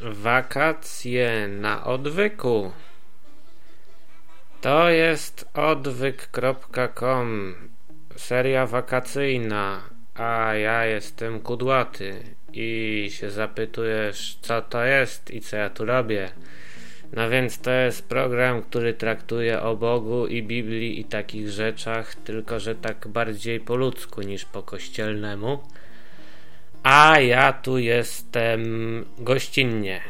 Wakacje na odwyku. To jest odwyk.com, seria wakacyjna, a ja jestem kudłaty i się zapytujesz, co to jest i co ja tu robię. No więc to jest program, który traktuje o Bogu i Biblii i takich rzeczach, tylko że tak bardziej po ludzku niż po kościelnemu. A ja tu jestem gościnnie,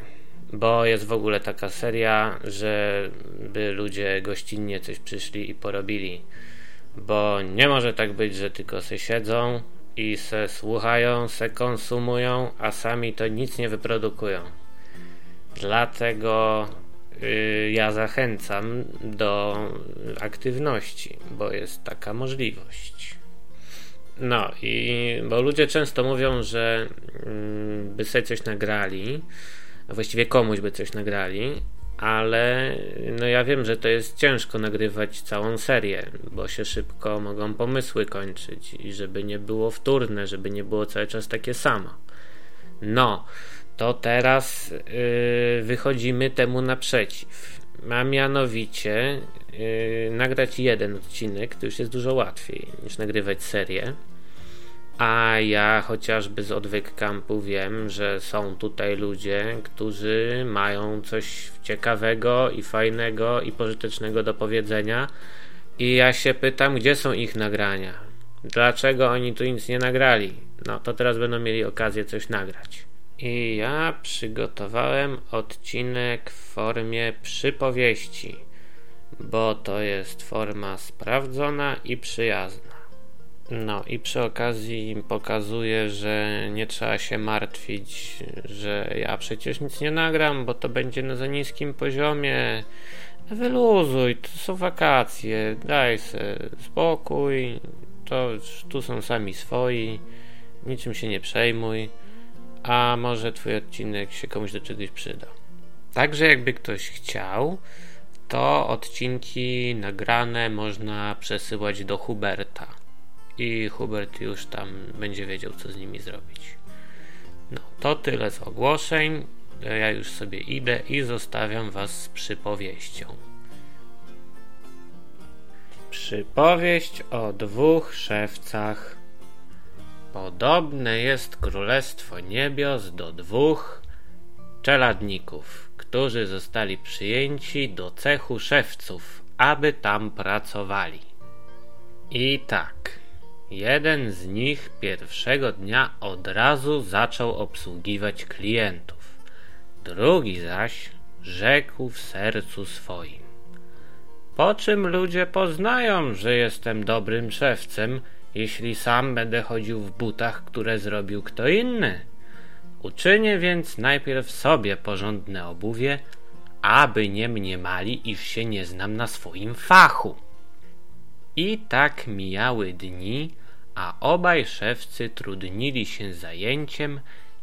bo jest w ogóle taka seria, żeby ludzie gościnnie coś przyszli i porobili. Bo nie może tak być, że tylko se siedzą i se słuchają, se konsumują, a sami to nic nie wyprodukują. Dlatego ja zachęcam do aktywności, bo jest taka możliwość. No i bo ludzie często mówią, że mm, by sobie coś nagrali, a właściwie komuś by coś nagrali, ale no ja wiem, że to jest ciężko nagrywać całą serię, bo się szybko mogą pomysły kończyć i żeby nie było wtórne, żeby nie było cały czas takie samo. No, to teraz yy, wychodzimy temu naprzeciw. A mianowicie yy, nagrać jeden odcinek to już jest dużo łatwiej niż nagrywać serię. A ja chociażby z odwyk wiem, że są tutaj ludzie, którzy mają coś ciekawego i fajnego i pożytecznego do powiedzenia. I ja się pytam, gdzie są ich nagrania? Dlaczego oni tu nic nie nagrali? No to teraz będą mieli okazję coś nagrać. I ja przygotowałem odcinek w formie przypowieści, bo to jest forma sprawdzona i przyjazna. No i przy okazji pokazuję, że nie trzeba się martwić, że ja przecież nic nie nagram, bo to będzie na za niskim poziomie. Wyluzuj, to są wakacje, daj sobie spokój, to tu są sami swoi, niczym się nie przejmuj, a może twój odcinek się komuś do czegoś przyda. Także jakby ktoś chciał, to odcinki nagrane można przesyłać do Huberta i Hubert już tam będzie wiedział, co z nimi zrobić. No, to tyle z ogłoszeń. Ja już sobie idę i zostawiam Was z przypowieścią. Przypowieść o dwóch szewcach. Podobne jest królestwo niebios do dwóch czeladników, którzy zostali przyjęci do cechu szewców, aby tam pracowali. I tak. Jeden z nich pierwszego dnia od razu zaczął obsługiwać klientów. Drugi zaś rzekł w sercu swoim: Po czym ludzie poznają, że jestem dobrym szewcem, jeśli sam będę chodził w butach, które zrobił kto inny? Uczynię więc najpierw sobie porządne obuwie, aby nie mniemali, iż się nie znam na swoim fachu. I tak mijały dni, a obaj szewcy trudnili się zajęciem,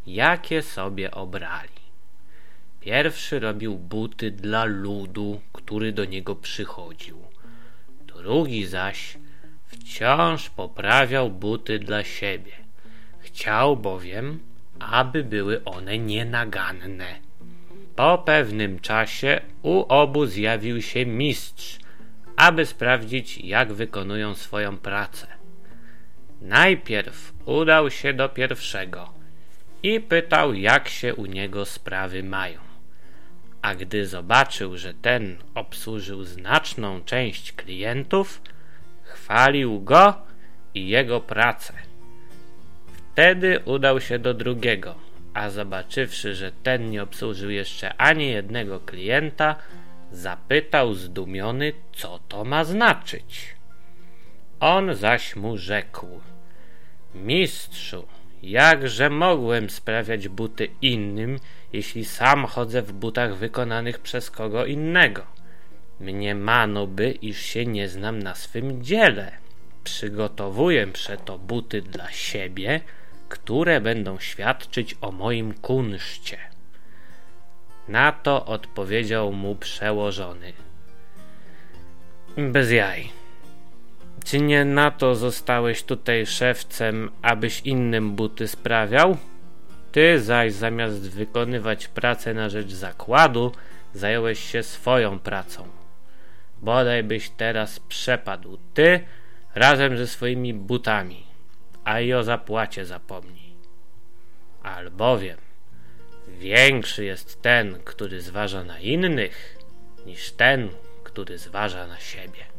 jakie sobie obrali. Pierwszy robił buty dla ludu, który do niego przychodził. Drugi zaś wciąż poprawiał buty dla siebie. Chciał bowiem, aby były one nienaganne. Po pewnym czasie u obu zjawił się mistrz, aby sprawdzić, jak wykonują swoją pracę. Najpierw udał się do pierwszego i pytał, jak się u niego sprawy mają. A gdy zobaczył, że ten obsłużył znaczną część klientów, chwalił go i jego pracę. Wtedy udał się do drugiego, a zobaczywszy, że ten nie obsłużył jeszcze ani jednego klienta, zapytał zdumiony, co to ma znaczyć. On zaś mu rzekł: Mistrzu, jakże mogłem sprawiać buty innym, jeśli sam chodzę w butach wykonanych przez kogo innego? Mniemano by, iż się nie znam na swym dziele. Przygotowuję przeto buty dla siebie, które będą świadczyć o moim kunszcie. Na to odpowiedział mu przełożony. Bez jaj. Czy nie na to zostałeś tutaj szewcem, abyś innym buty sprawiał? Ty zaś zamiast wykonywać pracę na rzecz zakładu, zająłeś się swoją pracą. Bodaj byś teraz przepadł ty razem ze swoimi butami, a i o zapłacie zapomnij. Albowiem większy jest ten, który zważa na innych, niż ten, który zważa na siebie.